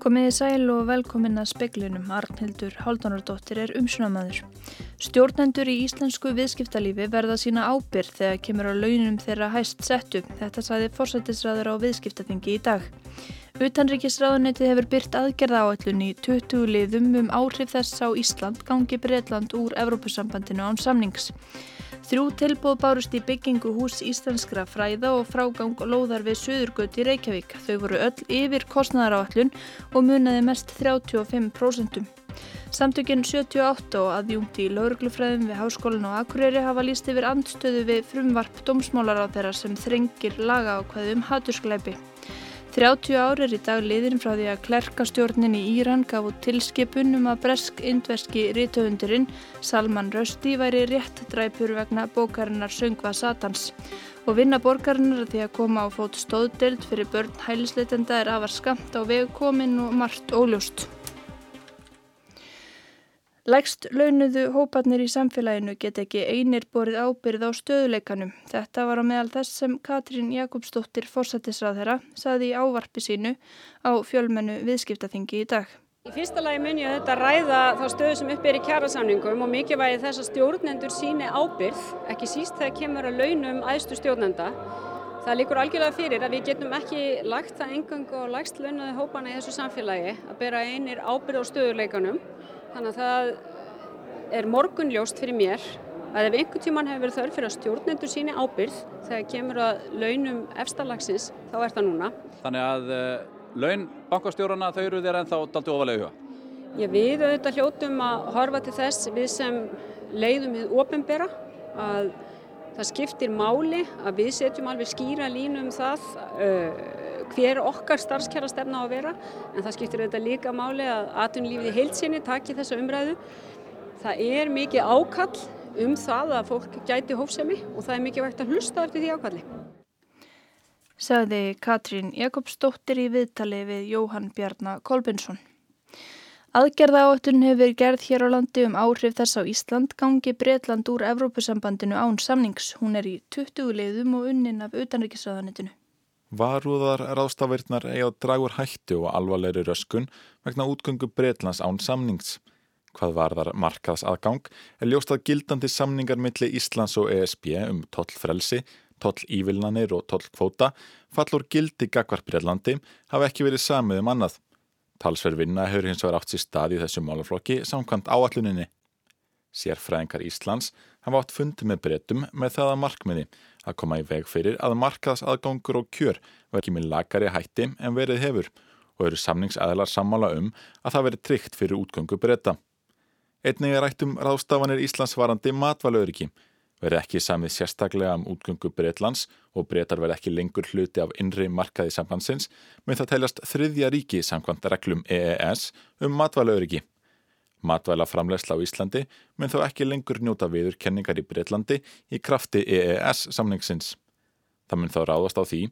Komiði sæl og velkomin að speklinum. Arnhildur Haldunardóttir er umsunamaður. Stjórnendur í íslensku viðskiptalífi verða sína ábyrð þegar kemur á launum þeirra hæst settu. Þetta sæði fórsættisræður á viðskiptaþingi í dag. Utanríkisræðunetið hefur byrt aðgerða áallun í 20 liðum um áhrif þess á Ísland gangi Breitland úr Evrópusambandinu án samnings. Þrjú tilbúð bárust í byggingu hús íslenskra fræða og frágang lóðar við Suðurgöt í Reykjavík. Þau voru öll yfir kostnæðaráallun og munaði mest 35%. Samtökinn 78 og aðjúnti í lauruglufræðum við Háskólan og Akureyri hafa líst yfir andstöðu við frumvarp domsmálar á þeirra sem þrengir laga á hvaðum haturskleipi. 30 ár er í dag liðin frá því að klerkastjórnin í Íran gaf út tilskipun um að bresk-indverski rítöfundurinn Salman Rushdie væri rétt dræpur vegna bókarinnar Söngva Satans og vinna borgarinnar því að koma á fót stóðdelt fyrir börn hælisleitenda er afar skamt á vegkomin og margt óljóst. Lægst launuðu hóparnir í samfélaginu get ekki einir borið ábyrð á stöðuleikanum. Þetta var á meðal þess sem Katrín Jakobsdóttir fórsættisráðherra saði í ávarpi sínu á fjölmennu viðskiptaþingi í dag. Í fyrsta lagi mun ég að þetta ræða þá stöðu sem upp er í kjærasamningum og mikilvægi þess að stjórnendur síni ábyrð, ekki síst þegar kemur að launum æðstu stjórnenda. Það líkur algjörlega fyrir að við getum ekki lagt það engang og lægst launuðu hópana í þessu samfélagi að bera einir ábyrð á stöðuleikanum Þannig að það er morgunljóst fyrir mér að ef einhver tíman hefur verið þörf fyrir að stjórnendur síni ábyrð þegar kemur að launum efstalagsins, þá er það núna. Þannig að uh, laun bankastjórnana þau eru þér ennþá daldi ofalega huga? Já, við auðvitað hljótum að horfa til þess við sem leiðum við ofinbera að það skiptir máli að við setjum alveg skýra línu um það uh, hver okkar starfskjara stefna á að vera en það skiptir auðvitað líka máli að atvinnulífið í heilsinni taki þessa umræðu. Það er mikið ákall um það að fólk gæti hófsemi og það er mikið vægt að hlusta eftir því ákalli. Sagði Katrín Jakobsdóttir í viðtali við Jóhann Bjarnar Kolbinsson. Aðgerða áöttun hefur verið gerð hér á landi um áhrif þess á Ísland gangi Breitland úr Evrópusambandinu án samnings. Hún er í 20 leiðum og unnin af utanrikiðsraðanitinu. Varúðar ráðstafirnar eiga dragur hættu og alvarleiri röskun vegna útgöngu Breitlands án samnings. Hvað varðar markaðs aðgang er ljóst að gildandi samningar milli Íslands og ESB um tollfrelsi, tollívilnanir og tollkvóta fallur gildi gagvar Breitlandi hafa ekki verið samið um annað. Talsverðvinna hefur hins vegar átt sér stað í þessu málaflokki samkvæmt áalluninni. Sérfræðingar Íslands hafa átt fundi með breytum með það að markmiði að koma í veg fyrir að markaðsaðgangur og kjör verði með lagari hætti en verið hefur og eru samningsæðlar sammála um að það veri tryggt fyrir útgöngu breyta. Einnig er rætt um ráðstafanir Íslandsvarandi matvalauðriki verði ekki samið sérstaklega um útgöngu breytlands og breytar verði ekki lengur hluti af innri markaði sambandsins með það teljast þriðja ríki samkvæmt reglum EES um matvalauðriki. Matvæla framlegsla á Íslandi mun þó ekki lengur njóta viðurkenningar í Breitlandi í krafti EES samningsins. Það mun þá ráðast á því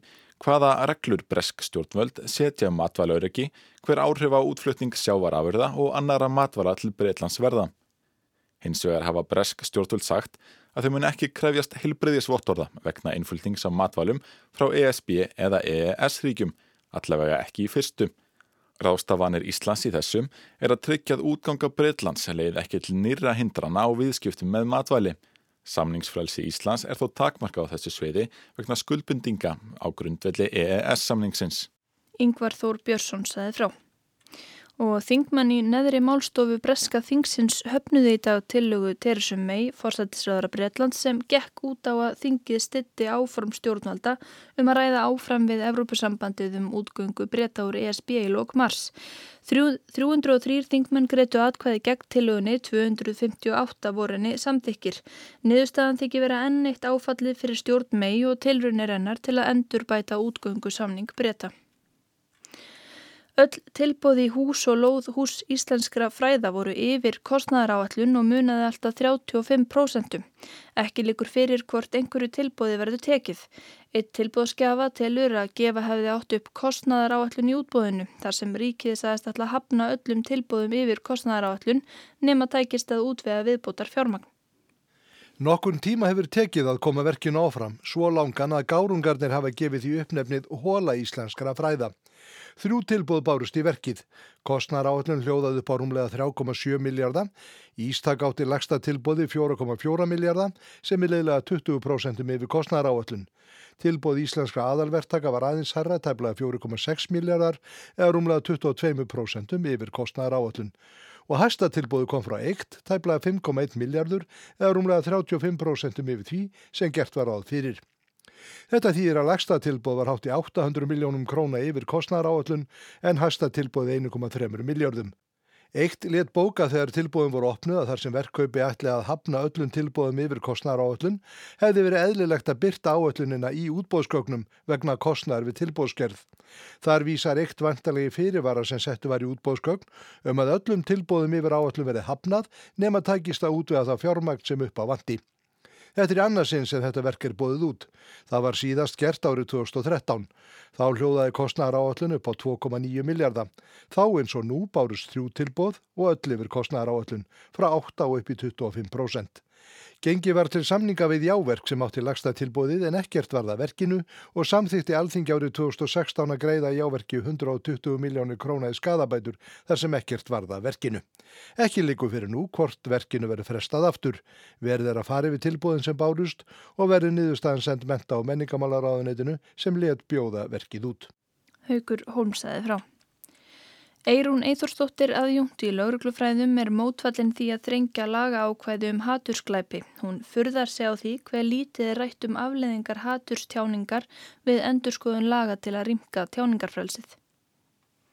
hvaða reglur bresk stjórnvöld setja um matvælauriki, hver áhrif á útflutning sjávarafurða og annara matvæla til Breitlands verða. Hins vegar hafa bresk stjórnvöld sagt að þau mun ekki krefjast hilbriðisvottorða vegna innflutnings á matvælum frá ESB eða EES ríkjum, allavega ekki í fyrstu. Rástafanir Íslands í þessum er að tryggjað útganga Breitlands leið ekki til nýra hindrana á viðskiptum með matvæli. Samningsfrælsi Íslands er þó takmarka á þessu sveiði vegna skuldbundinga á grundvelli EES samningsins. Yngvar Þór Björnsson saði frá og þingmann í neðri málstofu Breska þingsins höfnuði í dag tillögu Teresum May, forsættisraðara Breitland sem gekk út á að þingið stitti áform stjórnvalda um að ræða áfram við Evrópusambandið um útgöngu breyta úr ESB í lók mars. 303 þingmenn greitu atkvæði gegn tillögunni 258 vorinni samþykkir. Niðurstaðan þykir vera enn eitt áfallið fyrir stjórn May og tilrunir ennar til að endur bæta útgöngu samning breyta. Öll tilbóði í hús og lóð hús íslenskra fræða voru yfir kostnæðaráallun og munaði alltaf 35%. Ekki likur fyrir hvort einhverju tilbóði verður tekið. Eitt tilbóðskefa telur að gefa hefði átt upp kostnæðaráallun í útbóðinu þar sem ríkið sagðist alltaf hafna öllum tilbóðum yfir kostnæðaráallun nema tækist að útvega viðbótar fjármagn. Nokkun tíma hefur tekið að koma verkinu áfram, svo langan að gárungarnir hafa gefið því uppnefnið hóla íslenskara fræða. Þrjú tilbúð bárust í verkið. Kostnar áallun hljóðaði upp á rúmlega 3,7 miljardar. Ístak átti lagsta tilbúði 4,4 miljardar sem er leiðilega 20% yfir kostnar áallun. Tilbúð íslenskra aðalvertaka var aðeins herra tæblaði 4,6 miljardar eða rúmlega 22% yfir kostnar áallun og hæsta tilbúðu kom frá eitt, tæblaði 5,1 miljardur eða rúmlega 35% yfir því sem gert var áð fyrir. Þetta þýðir að lagsta tilbúð var hátt í 800 miljónum króna yfir kostnara áallun en hæsta tilbúð 1,3 miljardum. Eitt let bóka þegar tilbúðum voru opnuð að þar sem verkkaupi ætli að hafna öllum tilbúðum yfir kostnar áöllun hefði verið eðlilegt að byrta áöllunina í útbóðsköknum vegna kostnar við tilbúðskerð. Þar vísar eitt vantalegi fyrirvara sem settu var í útbóðskökn um að öllum tilbúðum yfir áöllun verið hafnað nema tækist að útvega það fjármægt sem upp á vandi. Þetta er annarsinn sem þetta verk er bóðið út. Það var síðast gert árið 2013. Þá hljóðaði kostnæðar áallun upp á 2,9 miljardar. Þá eins og nú bárust þrjú tilbóð og öll yfir kostnæðar áallun frá 8 á upp í 25%. Gengi var til samninga við jáverk sem átti lagsta tilbóðið en ekkert varða verkinu og samþýtti alþingi árið 2016 að greiða jáverki 120 miljónir króna í skadabætur þar sem ekkert varða verkinu. Ekki líku fyrir nú hvort verkinu verið frestað aftur. Verið er að fari við tilbóðin sem bárust og verið niðurstaðan send menta á menningamálaráðunetinu sem let bjóða verkið út. Haugur Holmsæði frá. Eirún Eithórsdóttir aðjungt í lauruglufræðum er mótfallin því að þrengja laga ákvæðu um hatursklæpi. Hún furðar sig á því hver lítið er rætt um afleðingar haturstjáningar við endurskoðun laga til að rimka tjáningarfrælsið.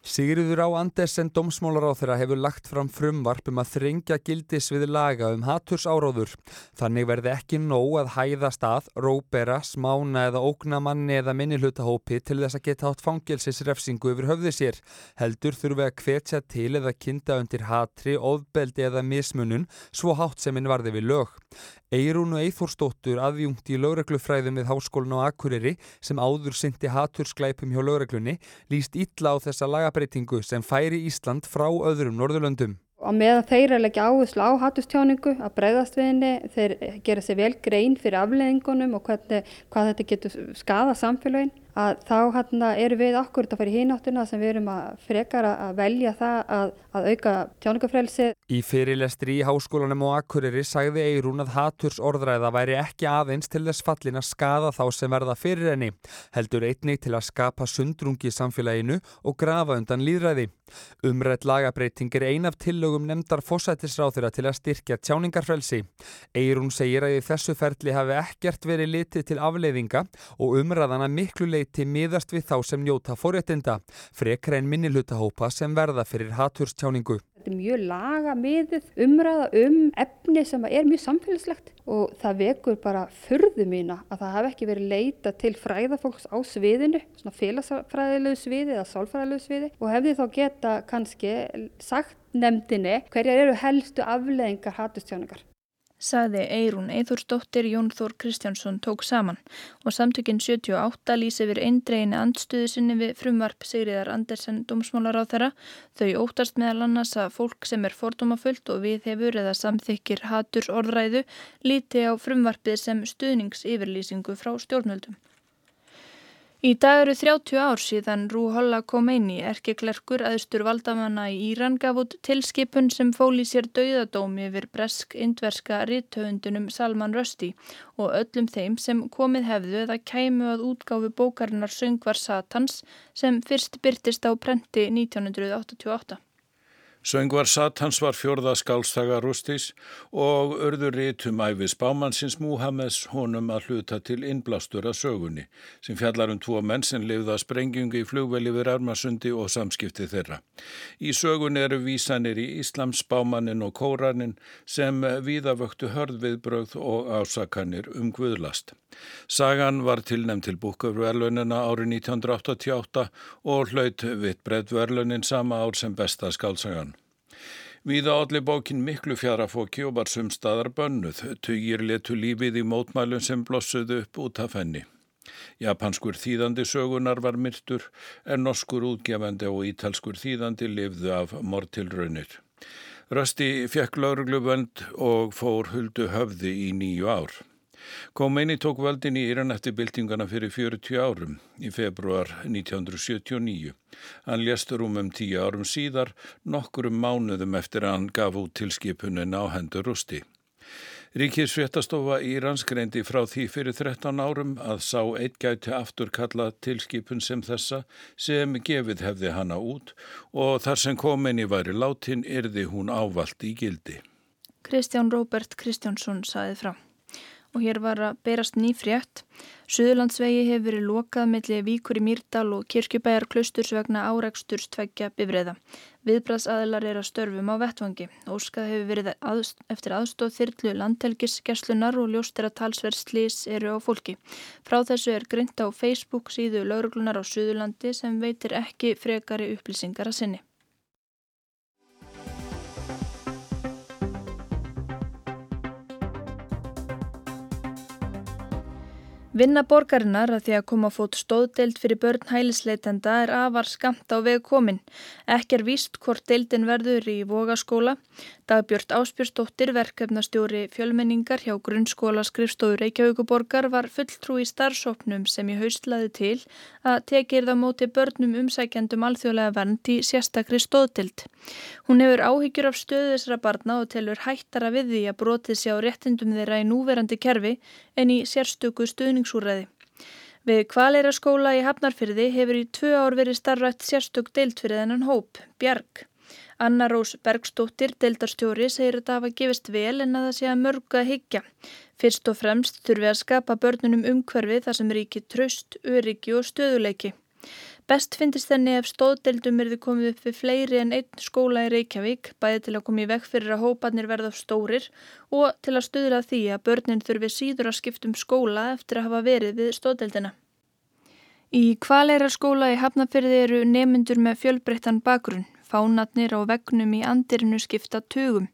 Sigriður á Andersen domsmálaráþurra hefur lagt fram frumvarp um að þrengja gildis við laga um haturs áráður. Þannig verði ekki nóg að hæða stað, róbera, smána eða ógna manni eða minnilhutahópi til þess að geta átt fangilsisrefsingu yfir höfði sér. Heldur þurfi að hvetja til eða kynnta undir hatri, ofbeldi eða mismunun svo hátt sem inn varði við lög. Eirúnu Eithórsdóttur aðjungt í lögreglufræðum við Háskólinu á Akureyri sem áður syndi hatursklæpum hjá lögreglunni líst ítla á þessa lagabreitingu sem færi Ísland frá öðrum Norðurlöndum. Og með að þeir að leggja áherslu á hatustjáningu, að bregðast við henni, þeir gera sér vel grein fyrir afleðingunum og hvernig, hvað þetta getur skada samfélagin að þá hérna eru við okkur að fara í hínáttuna sem við erum að frekar að velja það að, að auka tjáningafrelsi. Í fyrirlestri í háskólanum og Akureyri sagði Eirún að haturs orðræða væri ekki aðeins til þess fallin að skada þá sem verða fyrir henni, heldur einnig til að skapa sundrungi í samfélaginu og grafa undan líðræði. Umrætt lagabreiting er ein af tillögum nefndar fósættisráþurra til að styrkja tjáningarfrelsi. Eirún segir að í þessu ferli hafi ekkert verið litið til afleiðinga og umræðana miklu leiti miðast við þá sem njóta fóréttinda, frekra en minnilhutahópa sem verða fyrir haturstjáningu. Þetta er mjög laga miðið umræða um efni sem er mjög samfélagslegt og það vekur bara förðu mína að það hef ekki verið leita til fræðafólks á sviðinu, svona félagsfræðilegu sviði eða sálfræðilegu sviði og hefði þá geta kannski sagt nefndinni hverjar eru helstu afleðingar hatustjáningar sagði Eirún Eithúrsdóttir Jón Þór Kristjánsson tók saman og samtökinn 78 lýsi yfir eindreginni andstuði sinni við frumvarp Sigriðar Andersen domsmálar á þeirra. Þau óttast meðal annars að fólk sem er fordómafullt og við hefur eða samþykir haturs orðræðu líti á frumvarpið sem stuðningsyfirlýsingu frá stjórnvöldum. Í dag eru 30 ár síðan Rúholla Khomeini, erkeklerkur aðstur valdamanna í Íran, gaf út tilskipun sem fóli sér dauðadómi yfir bresk-indverska ritthöfundunum Salman Rushdie og öllum þeim sem komið hefðu eða kæmu að útgáfu bókarinnar Söngvar Satans sem fyrst byrtist á prenti 1988. Söngvar Satans var fjörða skálstaga Rústís og örður rítum æfis bámannsins Múhameðs honum að hluta til innblástur að sögunni sem fjallar um tvo menn sem lifða sprengjungi í flugveli við Rarmasundi og samskipti þeirra. Í sögunni eru vísanir í Íslams bámannin og kóranin sem víðavöktu hörðviðbröð og ásakanir um guðlast. Sagan var tilnæmt til búkafverlunina árið 1988 og hlaut vitt breddverlunin sama ár sem besta skálsagan. Víða allir bókin miklu fjarafóki og var sumstaðar bönnuð, tugir letu lífið í mótmælum sem blossuðu upp út af henni. Japanskur þýðandi sögunar var myrtur en norskur útgefandi og ítalskur þýðandi lifðu af mortilraunir. Rösti fekk laurugluvönd og fór huldu höfði í nýju ár. Khomeini tók völdin í Íran eftir byltingana fyrir 40 árum í februar 1979. Hann léstur um um tíu árum síðar, nokkurum mánuðum eftir að hann gaf út tilskipunin á hendur rústi. Ríkis fréttastofa Írans greindi frá því fyrir 13 árum að sá eitt gæti aftur kalla tilskipun sem þessa sem gefið hefði hana út og þar sem kominni væri látin erði hún ávalt í gildi. Kristján Róbert Kristjánsson saði frá og hér var að berast nýfrétt. Suðurlandsvegi hefur verið lokað melli Víkur í Mýrdal og Kirkjubæjar klusturs vegna áræksturs tveggja bifræða. Viðbraðsaðilar er að störfum á vettvangi. Óskað hefur verið aðst, eftir aðstóð þyrlu landhelgis, gæslunar og ljóstera talsverðslís eru á fólki. Frá þessu er greint á Facebook síðu lauruglunar á Suðurlandi sem veitir ekki frekari upplýsingar að sinni. Vinna borgarinnar að því að koma fót stóðdeild fyrir börn hælisleitenda er afar skamt á veg komin. Ekki er víst hvort deildin verður í vogaskóla. Dagbjörn Áspjörsdóttir, verkefnastjóri fjölmenningar hjá grunnskóla skrifstóður Reykjavíkuborgar var fulltrú í starfsóknum sem í haustlaði til að tekir það móti börnum umsækjandum alþjóðlega vernd í sérstakri stóðdeild. Hún hefur áhyggjur af stöðu þessara barna og telur hættara við því að brotið sé á réttindum þeirra í núverandi kerfi en í sérstöku stuðningsúræði. Við kvalera skóla í Hafnarfyrði hefur í tvö ár verið starfrætt sérstök deilt fyrir þennan hóp, Bjarg. Anna Rós Bergstóttir, deildarstjóri, segir að það hafa gefist vel en að það sé að mörgu að higgja. Fyrst og fremst þurfi að skapa börnunum umhverfi þar sem ríki tröst, öryggi og stöðuleiki. Best finnist þenni ef stóðdeildum erði komið upp við fleiri en einn skóla í Reykjavík, bæði til að koma í vekk fyrir að hópanir verða stórir og til að stuðla því að börnin þurfi síður að skiptum skóla eftir að hafa verið við stóðdeildina. Í kvalera skóla í Hafnafyrði eru nemyndur með fjölbreyttan bakgrunn, fánatnir á vegnum í andirinu skipta tugum.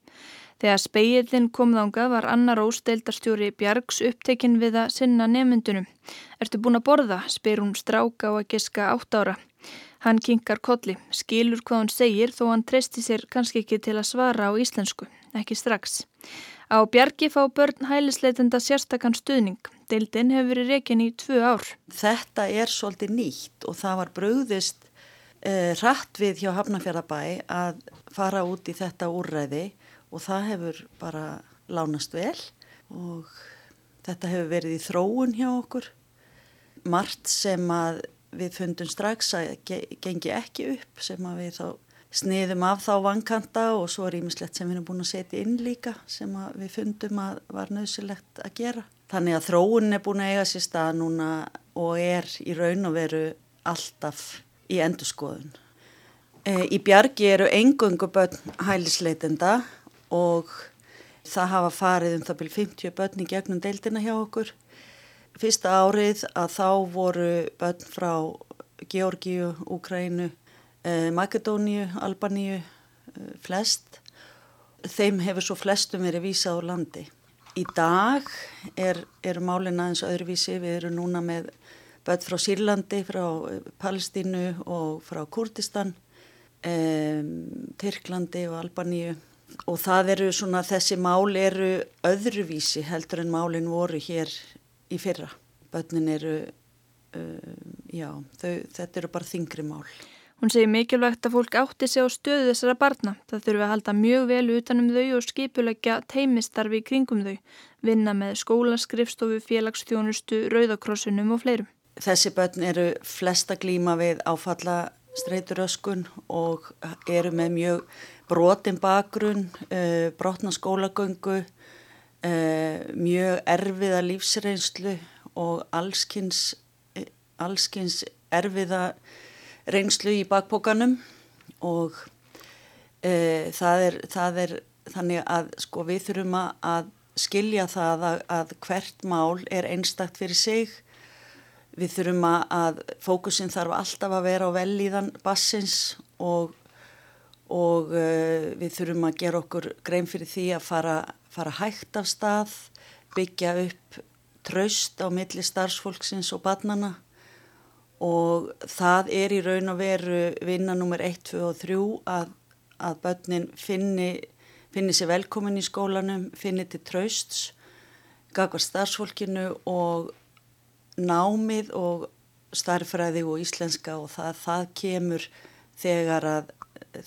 Þegar speilin kom þánga var Anna Rós deildarstjóri Bjargs upptekinn við að sinna nemyndunum. Ertu búin að borða? spyr hún stráka á að giska átt ára. Hann kinkar kolli, skilur hvað hún segir þó hann treysti sér kannski ekki til að svara á íslensku, ekki strax. Á Bjargi fá börn hælisleitenda sérstakann stuðning. Deildin hefur verið rekin í tvö ár. Þetta er svolítið nýtt og það var bröðist eh, rætt við hjá Hafnafjörðabæ að fara út í þetta úrræði og það hefur bara lánast vel og þetta hefur verið í þróun hjá okkur. Mart sem að við fundum strax að gengi ekki upp sem að við þá sniðum af þá vankanta og svo er ímislegt sem við erum búin að setja inn líka sem við fundum að var nöðsilegt að gera. Þannig að þróun er búin að eiga sér stað núna og er í raun og veru alltaf í endurskoðun. E, í bjargi eru engungu börn hælisleitenda og það hafa farið um það byrjum 50 börn í gegnum deildina hjá okkur. Fyrsta árið að þá voru börn frá Georgiu, Úkrænu, eh, Makedóniu, Albaníu, eh, flest. Þeim hefur svo flestum verið vísað á landi. Í dag er, er málin aðeins öðruvísi, við erum núna með börn frá Sýrlandi, frá eh, Palestínu og frá Kurdistan, eh, Tyrklandi og Albaníu og það eru svona þessi mál eru öðruvísi heldur en málin voru hér í fyrra. Bönnin eru, uh, já, þau, þetta eru bara þingri mál. Hún segir mikilvægt að fólk átti sig á stöðu þessara barna. Það þurfi að halda mjög vel utanum þau og skipulegja teimistarfi í kringum þau, vinna með skólaskrifstofu, félagsþjónustu, rauðakrossunum og fleirum. Þessi börn eru flesta glíma við áfalla streyturöskun og eru með mjög brotin bakgrunn, uh, brotna skólagöngu, uh, mjög erfiða lífsreynslu og allskins, allskins erfiða reynslu í bakbókanum og uh, það, er, það er þannig að sko, við þurfum að skilja það að, að hvert mál er einstakt fyrir sig. Við þurfum að fókusin þarf alltaf að vera á velíðan bassins og og uh, við þurfum að gera okkur grein fyrir því að fara, fara hægt af stað, byggja upp traust á milli starfsfólksins og barnana og það er í raun og veru vinna nummer 1, 2 og 3 að, að börnin finni finni sér velkomin í skólanum, finni til trausts, gagvar starfsfólkinu og námið og starfræði og íslenska og það, það kemur þegar að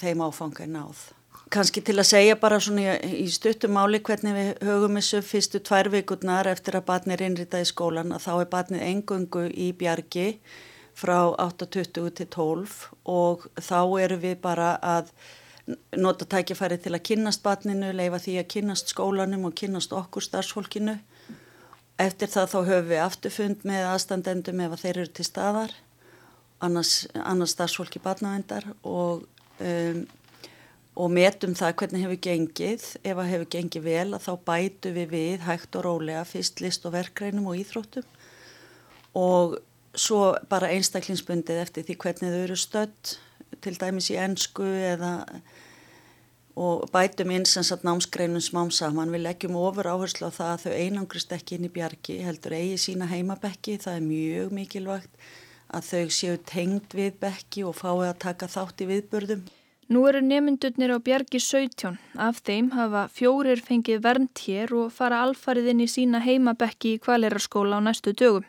þeim áfanga er náð. Kanski til að segja bara svona í stuttumáli hvernig við högum þessu fyrstu tvær vikurnar eftir að batnið er innritað í skólan að þá er batnið engungu í bjargi frá 8.20 til 12 og þá eru við bara að nota tækifæri til að kynnast batninu, leifa því að kynnast skólanum og kynnast okkur starfsfólkinu. Eftir það þá höfum við afturfund með aðstandendum ef þeir eru til staðar, annars, annars starfsfólki batnavendar og um, og metum það hvernig hefur gengið. Ef það hefur gengið vel að þá bætu við við hægt og rólega fyrst list og verkreinum og íþróttum og svo bara einstaklingsbundið eftir því hvernig þau eru stödd til dæmis í ennsku eða og bætum eins og námsgreinum smám saman. Við leggjum ofur áherslu á það að þau einangrist ekki inn í bjargi, heldur eigi sína heimabekki, það er mjög mikilvægt að þau séu tengd við bekki og fái að taka þátt í viðbörðum. Nú eru nemyndurnir á bjargi 17. Af þeim hafa fjórir fengið vernd hér og fara alfarið inn í sína heimabekki í kvaleraskóla á næstu dögum.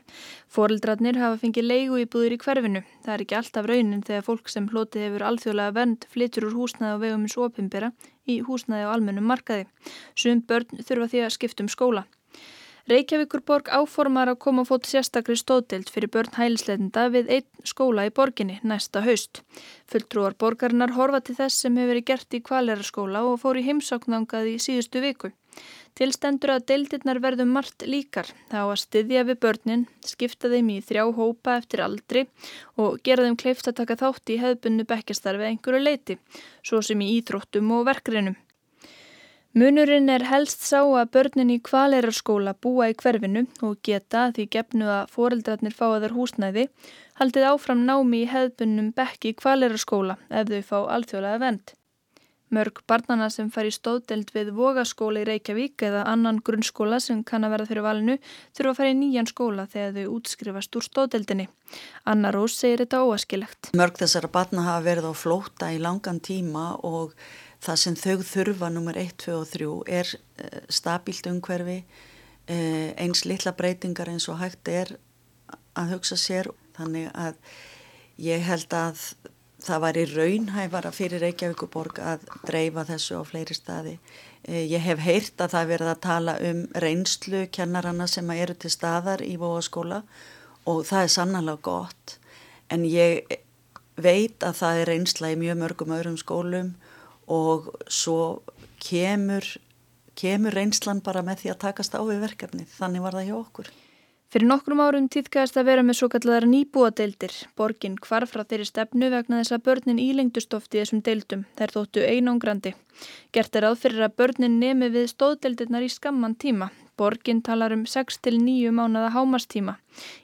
Fóreldrarnir hafa fengið leigu íbúður í hverfinu. Það er ekki alltaf raunin þegar fólk sem hlotið hefur alþjóðlega vernd flytur úr húsnaði á vegum eins opimbera í húsnaði á almennum markaði. Sum börn þurfa því að skiptum skóla. Reykjavíkurborg áformar að koma fót sérstakri stóðdelt fyrir börn hælisleitenda við einn skóla í borginni næsta haust. Fulltrúar borgarinnar horfa til þess sem hefur verið gert í kvaleraskóla og fór í heimsáknangað í síðustu viku. Tilstendur að deildirnar verðum margt líkar, þá að styðja við börnin, skipta þeim í þrjá hópa eftir aldri og gera þeim kleift að taka þátt í hefðbunnu bekkjastarfi einhverju leiti, svo sem í íþróttum og verkrinum. Munurinn er helst sá að börnin í kvaleraskóla búa í hverfinu og geta því gefnu að foreldrarnir fá að þar húsnæði haldið áfram námi í hefðbunnum bekki í kvaleraskóla ef þau fá alþjóðlega vend. Mörg barnana sem fær í stóðdelt við vogaskóla í Reykjavík eða annan grunnskóla sem kann að verða fyrir valinu þurfa að fara í nýjan skóla þegar þau útskrifast úr stóðdeltinni. Anna Rós segir þetta óaskilegt. Mörg þessara barna hafa verið á flóta í langan tíma og það sem þau þurfa nummer 1, 2 og 3 er uh, stabílt umhverfi uh, eins litla breytingar eins og hægt er að hugsa sér þannig að ég held að það var í raunhæfara fyrir Reykjavíkuborg að dreifa þessu á fleiri staði. Uh, ég hef heyrt að það verið að tala um reynslu kennaranna sem eru til staðar í bóaskóla og það er sannlega gott en ég veit að það er reynsla í mjög mörgum öðrum skólum og svo kemur, kemur reynslan bara með því að takast á við verkefni. Þannig var það hjá okkur. Fyrir nokkrum árum týðkæðast að vera með svo kallar nýbúadeildir. Borgin hvarf frá þeirri stefnu vegna þess að börnin ílengdustofti þessum deildum. Þær þóttu einangrandi. Gert er aðfyrir að börnin nemi við stóðdeildirnar í skamman tíma. Borgin talar um 6-9 mánada hámastíma.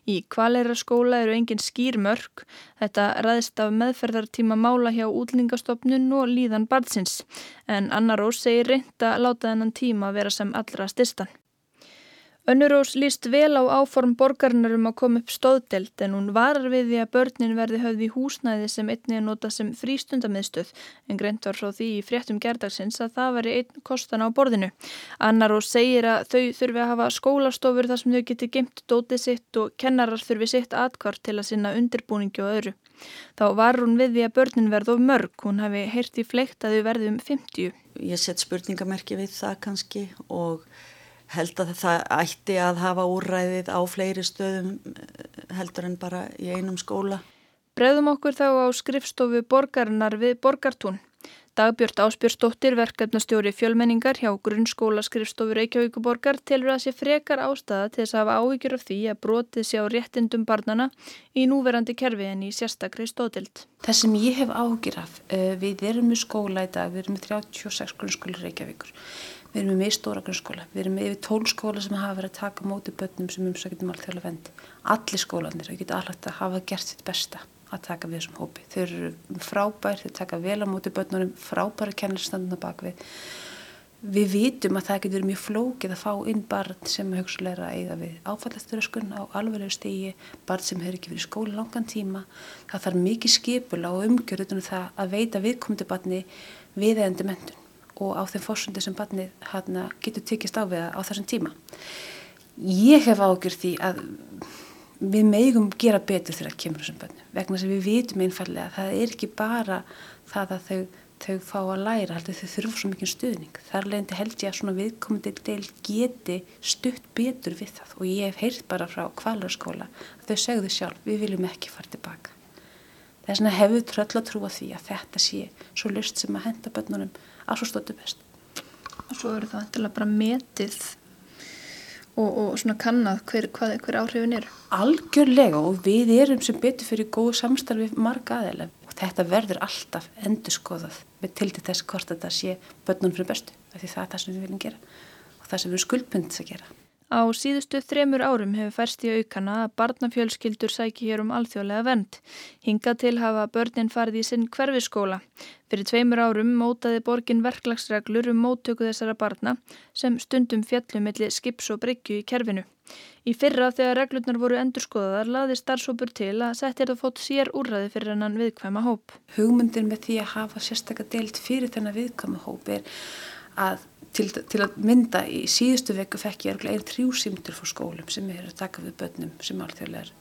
Í kvalera skóla eru engin skýr mörg. Þetta ræðist af meðferðartíma mála hjá útlingastofnun og líðan barnsins. En Anna Rós segir reynd að láta þennan tíma vera sem allra styrstan. Önnurós líst vel á áform borgarinnar um að koma upp stóðdelt en hún varar við því að börnin verði höfð í húsnæði sem einni að nota sem frístundamiðstöð en greint var frá því í fréttum gerdagsins að það veri einn kostan á borðinu. Annarós segir að þau þurfi að hafa skólastofur þar sem þau geti gemt dótið sitt og kennarar þurfi sitt atkvart til að sinna undirbúningi og öðru. Þá var hún við því að börnin verði of mörg, hún hafi heyrt í fleikt að þau verði um 50. Ég set spurningamerki við það kannski og held að það ætti að hafa úræðið á fleiri stöðum eh, heldur en bara í einum skóla. Breðum okkur þá á skrifstofu borgarinnar við Borgartún. Dagbjörn Áspjörsdóttir, verkefnastjóri fjölmenningar hjá grunnskóla skrifstofu Reykjavíkuborgar telur að sé frekar ástæða til þess að hafa áhyggjur af því að brotið sé á réttindum barnana í núverandi kerfi en í sérstakri stóðild. Það sem ég hef áhyggjur af, eh, við erum með skóla í dag, við erum með 36 grunnskóli Reykjavíkur. Við erum með stóra grunnskóla, við erum með yfir tólskóla sem hafa verið að taka móti börnum sem umsækjum alltaf vendi. Allir skólanir, það getur alltaf að hafa gert sitt besta að taka við þessum hópi. Þau eru frábær, þau taka vel á móti börnunum, frábæri kennarstanduna bak við. Við vitum að það getur mjög flókið að fá inn barn sem högstulegra að eiga við áfallasturöskun á alveglega stígi, barn sem hefur ekki verið í skóla langan tíma. Það þarf mikið skipula og umgjörðunum það að veita viðkomandi barni viðeigandi mentun og á þeim fórsundi sem barnið hana, getur tekist á við á þessum tíma. Ég hef ágjör því að við megum gera betur þegar það kemur þessum börnum vegna sem við vitum einfallega að það er ekki bara það að þau, þau fá að læra, heldur þau þurfa svo mikið stuðning. Þar leðandi held ég að svona viðkomandi del geti stutt betur við það og ég hef heyrt bara frá kvalarskóla að þau segðu sjálf við viljum ekki fara tilbaka. Það er svona hefur tröll að trúa því að þetta sé svo lust sem að henda börnunum að svo stóttu best. Og svo eru það til að bara metið og, og svona kannad hver, hvað, hver áhrifin eru. Algjörlega og við erum sem betur fyrir góðu samstarfi marga aðeila og þetta verður alltaf endur skoðað með til til þess hvort þetta sé börnunum fyrir bestu. Það er það sem við viljum gera og það sem við skuldbundis að gera. Á síðustu þremur árum hefur færst í aukana að barnafjölskyldur sæki hér um alþjóðlega vend. Hinga til hafa börnin farið í sinn hverfiskóla. Fyrir tveimur árum mótaði borgin verklagsreglur um móttöku þessara barna sem stundum fjallum millir skips og bryggju í kerfinu. Í fyrra þegar reglurnar voru endurskoðaðar laði starfsópur til að setja þetta fótt sér úrraði fyrir hennan viðkvæma hóp. Hugmyndin með því að hafa sérstaklega deilt fyrir þennan viðkvæma hóp er að til, til að mynda í síðustu vekku fekk ég einn þrjú símtur fór skólum sem er að taka við börnum sem,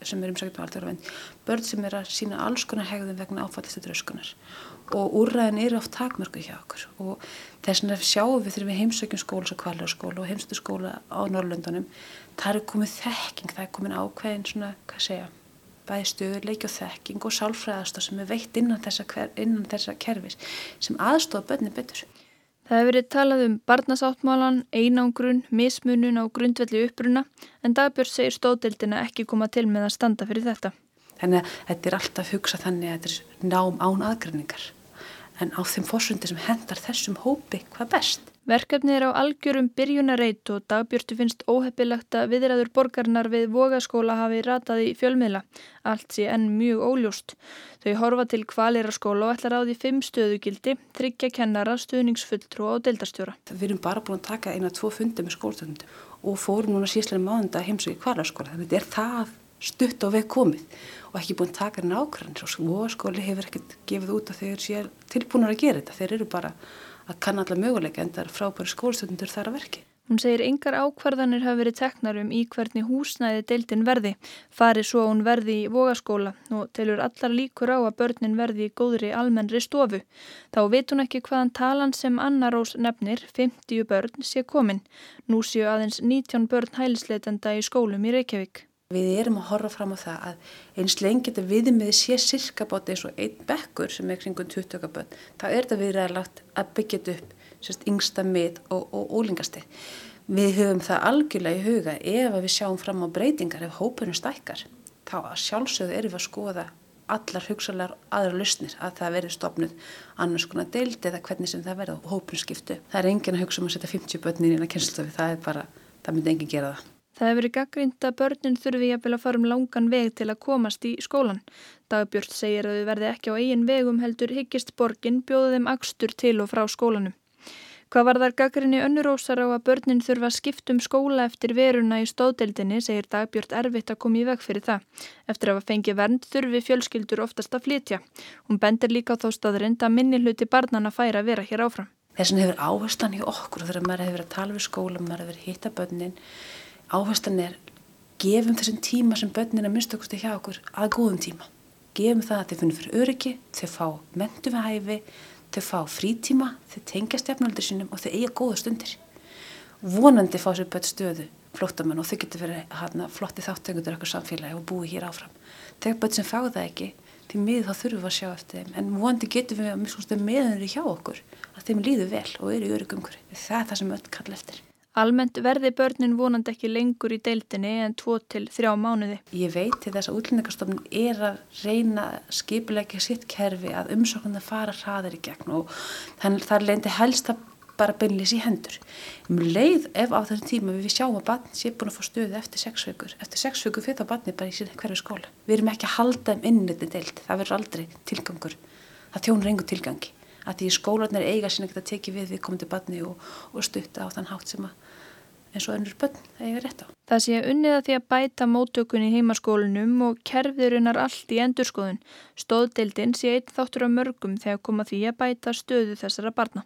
sem er umsækjum alþjóðlega börn sem er að sína alls konar hegðum vegna áfallistu dröskunar og úrræðin eru oft takmörku hjá okkur. Og þess vegna sjáum við þegar við heimsökjum skóla og kvalarskóla og heimstu skóla á Norrlöndunum það er komið þekking, það er komið ákveðin svona, hvað segja bæði stöðuleiki og þekking og sálfræðast sem er veitt innan þessa, innan þessa kerfis sem aðstofa börni betur Það hefur verið talað um barnasáttmálan, einangrun, mismunun á grundvelli uppruna en Dagbjörn segir stóðdeildina ekki koma til með að standa fyrir þetta. Þannig að þetta er alltaf hugsað þannig að þetta er nám án aðgræningar en á þeim fórsöndi sem hendar þessum hópi hvað best. Verkefni er á algjörum byrjunarreit og dagbjörtu finnst óheppilegt að viðræður borgarnar við vogaskóla hafi ratað í fjölmiðla. Allt sé enn mjög óljóst. Þau horfa til kvalera skóla og ætlar á því fimm stöðugildi, tryggja kennara, stuðningsfulltrú og deildarstjóra. Við erum bara búin að taka eina tvo fundi með skólstöndum og fórum núna síslega máðunda heimsöki kvalarskóla. Þannig að þetta er það stutt og veið komið og ekki búin að taka nákvæmlega og vogaskóli hefur ekkert gefið út að þeir sé tilbúinur að gera þetta. Þeir eru bara að kann alla möguleika en það er frábæri skólstundur þar að verki. Hún segir yngar ákvarðanir hafi verið teknar um í hvernig húsnæði deildin verði, fari svo hún verði í vogaskóla og telur allar líkur á að börnin verði í góðri almennri stofu. Þá veit hún ekki hvaðan talan sem Anna Rós nefnir, 50 börn, sé komin. Nú séu aðeins 19 börn hælisleitenda í skólum í Reykjavík. Við erum að horfa fram á það að eins lengi þetta viðmiði sé sirka bátt eins og einn bekkur sem er kringum 20 börn, þá er þetta viðræðilegt að byggja þetta upp sérst yngsta mið og, og ólingasti. Við höfum það algjörlega í huga ef við sjáum fram á breytingar, ef hópunum stækkar, þá sjálfsögðu erum við að skoða allar hugsalar aðra lusnir að það verði stopnud annars konar deild eða hvernig sem það verði og hópunum skiptu. Það er engin að hugsa um að setja 50 börnin inn að kynstofi, það er bara, það myndi engin gera það. Það hefur verið gaggrind að börnin þurfi jafnvel að fara um langan veg til að komast í skólan. Dagbjörn segir að þau verði ekki á eigin vegum heldur higgist borgin bjóða þeim axtur til og frá skólanum. Hvað var þar gaggrinni önnurósar á að börnin þurfa að skiptum skóla eftir veruna í stóðdeldinni segir Dagbjörn erfitt að koma í veg fyrir það. Eftir að að fengi vernd þurfi fjölskyldur oftast að flytja. Hún bendir líka á þá staðrind að minni hluti barnana færa að vera hér áfram. Þessin hefur áherslan í okkur þegar maður hefur að tala við skóla, maður hefur hitta börnin áherslan er gefum þessum tíma sem börnin er minnstakosti hjá okkur að góðum tíma. Gefum það að þeir finnum fyrir öryggi, þeir fá mentu við hæfi, þeir fá frítíma, þeir tengja stefnaldur sínum og þeir eiga góða stundir. Vonandi fá sér börn stöðu flóttamenn og þau getur verið hana, flotti þáttengundur okkur samfélagi og búið hér áfram. Þegar börn sem fá það ekki, því miður þá þurfum við að sjá eftir þeim, en vonandi getur við að meðanur í hjá okkur að þeim líður vel og eru í öryggum. Það er það sem öll kall eftir. Almennt verði börnin vonandi ekki lengur í deildinni en 2-3 mánuði. Ég veit til þess að útlendingarstofnun er að reyna skipilegja sitt kerfi að umsóknum að fara hraðir í gegn og þannig það leindi helst að bara beinlýs í hendur. Um leið ef á þessum tíma við sjáum að barn sé búin að fá stöðu eftir 6 vikur. Eftir 6 vikur fyrir það barni bara í síðan hverju skóla. Við erum ekki að halda um innliti deild. Það verður aldrei tilgangur. Það þjónur engu tilgangi að því skólanir eiga sín ekkert að teki við við komandi barni og, og stutta á þann hátt sem að eins og önnur börn eiga rétt á. Það sé unniða því að bæta móttökun í heimaskólinum og kerfiðurinnar allt í endurskoðun. Stóðdeildin sé einn þáttur af mörgum þegar koma því að bæta stöðu þessara barna.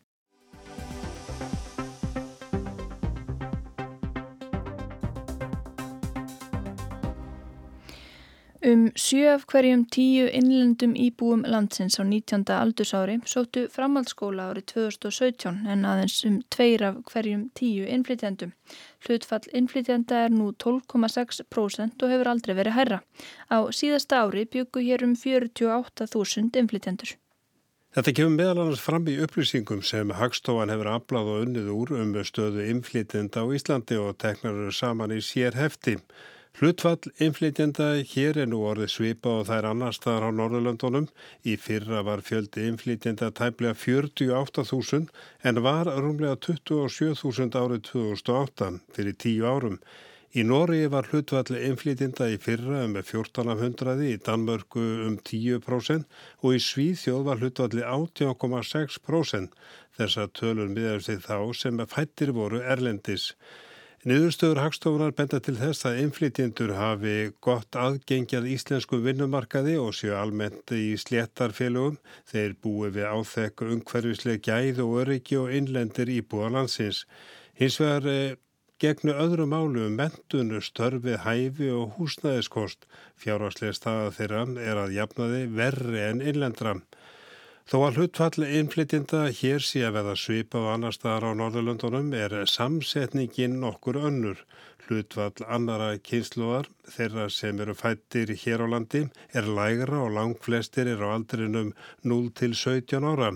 Um sjö af hverjum tíu innlendum íbúum landsins á 19. aldursári sóttu framhaldsskóla árið 2017 en aðeins um tveir af hverjum tíu innflytjandum. Hlutfall innflytjanda er nú 12,6% og hefur aldrei verið hærra. Á síðasta ári byggu hér um 48.000 innflytjandur. Þetta kemur meðal annars fram í upplýsingum sem Hagstofan hefur afláð og unnið úr um stöðu innflytjanda á Íslandi og teknar saman í sér hefti. Hlutfall inflytjenda hér er nú orðið svipa og það er annar staðar á Norðurlöndunum. Í fyrra var fjöldi inflytjenda tæplega 48.000 en var rúmlega 27.000 árið 2008 fyrir tíu árum. Í Nóri var hlutfall inflytjenda í fyrra um 1400, í Danmörku um 10% og í Svíþjóð var hlutfalli 18,6%. Þessar tölur miðar sig þá sem fættir voru erlendis. Niðurstöður hagstofunar benda til þess að inflytjendur hafi gott aðgengjað íslensku vinnumarkaði og séu almennt í sléttarfélögum. Þeir búi við áþekku umhverfislega gæð og öryggi og innlendir íbúa landsins. Hins vegar eh, gegnu öðru málu um mentunu, störfi, hæfi og húsnæðiskost. Fjárvarslega staða þeirra er að jafnaði verri en innlendra. Þó að hlutfall innflytjenda hér sé að veða svipa á annar staðar á Norðurlöndunum er samsetningin nokkur önnur. Hlutfall annara kynsluðar, þeirra sem eru fættir hér á landi, er lægra og langt flestir er á aldrinum 0 til 17 ára.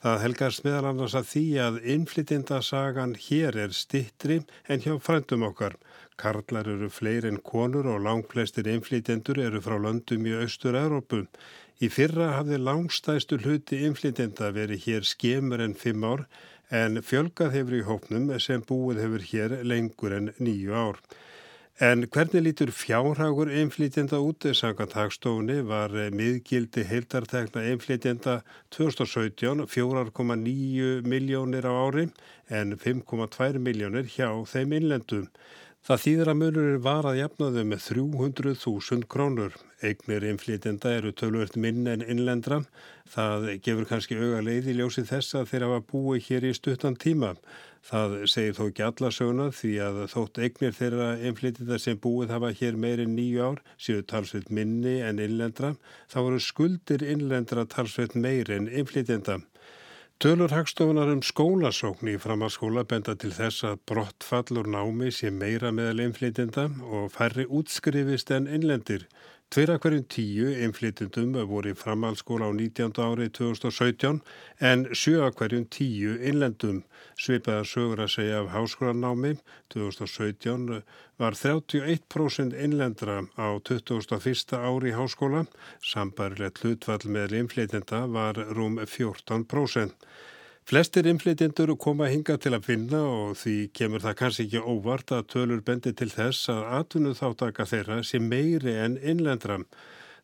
Það helgast meðal annars að því að innflytjendasagan hér er stittri en hjá frændum okkar. Karlar eru fleiri en konur og langt flestir innflytjendur eru frá löndum í Austur-Európu. Í fyrra hafði langstæstu hluti inflytenda verið hér skemur en fimm ár en fjölgað hefur í hópnum sem búið hefur hér lengur en nýju ár. En hvernig lítur fjárhagur inflytjenda út? Sangat hagstofunni var miðgildi heildartekna inflytjenda 2017 4,9 miljónir á ári en 5,2 miljónir hjá þeim innlendum. Það þýðir að munurinn var að jafnaðu með 300.000 krónur. Eignir inflytenda eru tölvöld minn en innlendra. Það gefur kannski auga leið í ljósi þess að þeir hafa búið hér í stuttan tíma. Það segir þó ekki alla söguna því að þótt eignir þeirra inflytenda sem búið hafa hér meirinn nýju ár séu talsveit minni en innlendra. Þá eru skuldir innlendra talsveit meirinn inflytenda. Tölur hagstofunar um skólasókn í framhalskóla benda til þess að brottfallur námi sé meira meðal innflytjenda og færri útskrifist en innlendir. Tveira hverjum tíu innflytjendum voru í framhalskóla á 19. árið 2017 en sjö hverjum tíu innlendum. Svipaða sögur að segja af háskólanámi 2017 var 31% innlendra á 21. ári í háskóla. Sambarilegt hlutfall með innflytjenda var rúm 14%. Flestir inflytjendur koma hinga til að finna og því kemur það kannski ekki óvart að tölur bendi til þess að atvinnu þáttaka þeirra sé meiri en innlendra.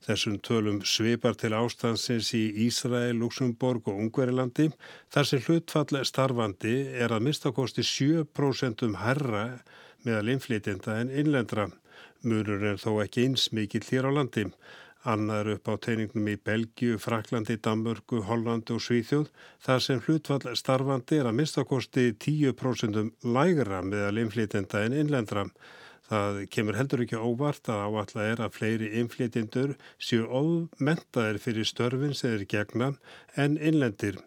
Þessum tölum svipar til ástansins í Ísrael, Luxemburg og Ungverilandi þar sem hlutfall starfandi er að mistakosti 7% um herra meðal inflytjenda en innlendra. Murur er þó ekki eins mikill hér á landi. Annar upp á teiningnum í Belgiu, Fraklandi, Danmörku, Hollandi og Svíþjóð þar sem hlutvall starfandi er að mistakosti 10% lægra meðal inflytenda en innlendra. Það kemur heldur ekki óvart að áallega er að fleiri inflytjendur séu ómentaðir fyrir störfin sem er gegna en innlendir.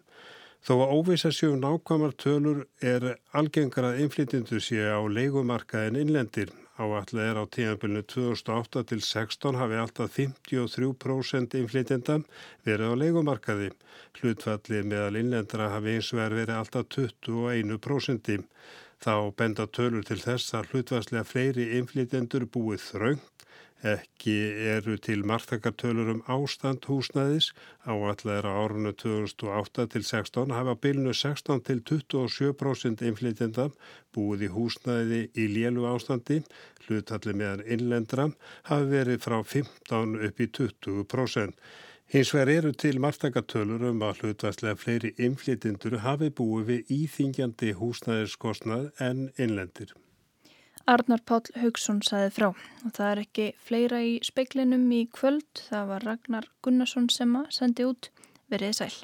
Þó að óvisa séu nákvæmar tölur er algengar að inflytjendur séu á leikumarka en innlendir. Áallega er á tíðanbylnu 2008 til 16 hafi alltaf 53% inflytjenda verið á leikumarkaði. Hlutfallið meðal innlendra hafi eins og verið alltaf 21%. Þá benda tölur til þess að hlutvarslega fleiri inflytjendur búið þröngt Ekki eru til margtakartölur um ástand húsnæðis á árunnu 2008 til 16 hafa bylnu 16 til 27% inflytjenda búið í húsnæði í lélu ástandi, hlutalli meðan innlendra hafi verið frá 15 upp í 20%. Hins vegar eru til margtakartölur um að hlutværslega fleiri inflytjendur hafi búið við íþingjandi húsnæðiskostnað en innlendir. Arnar Páll Haugsson saði frá. Og það er ekki fleira í speiklinum í kvöld, það var Ragnar Gunnarsson sem að sendi út. Veriði sæl.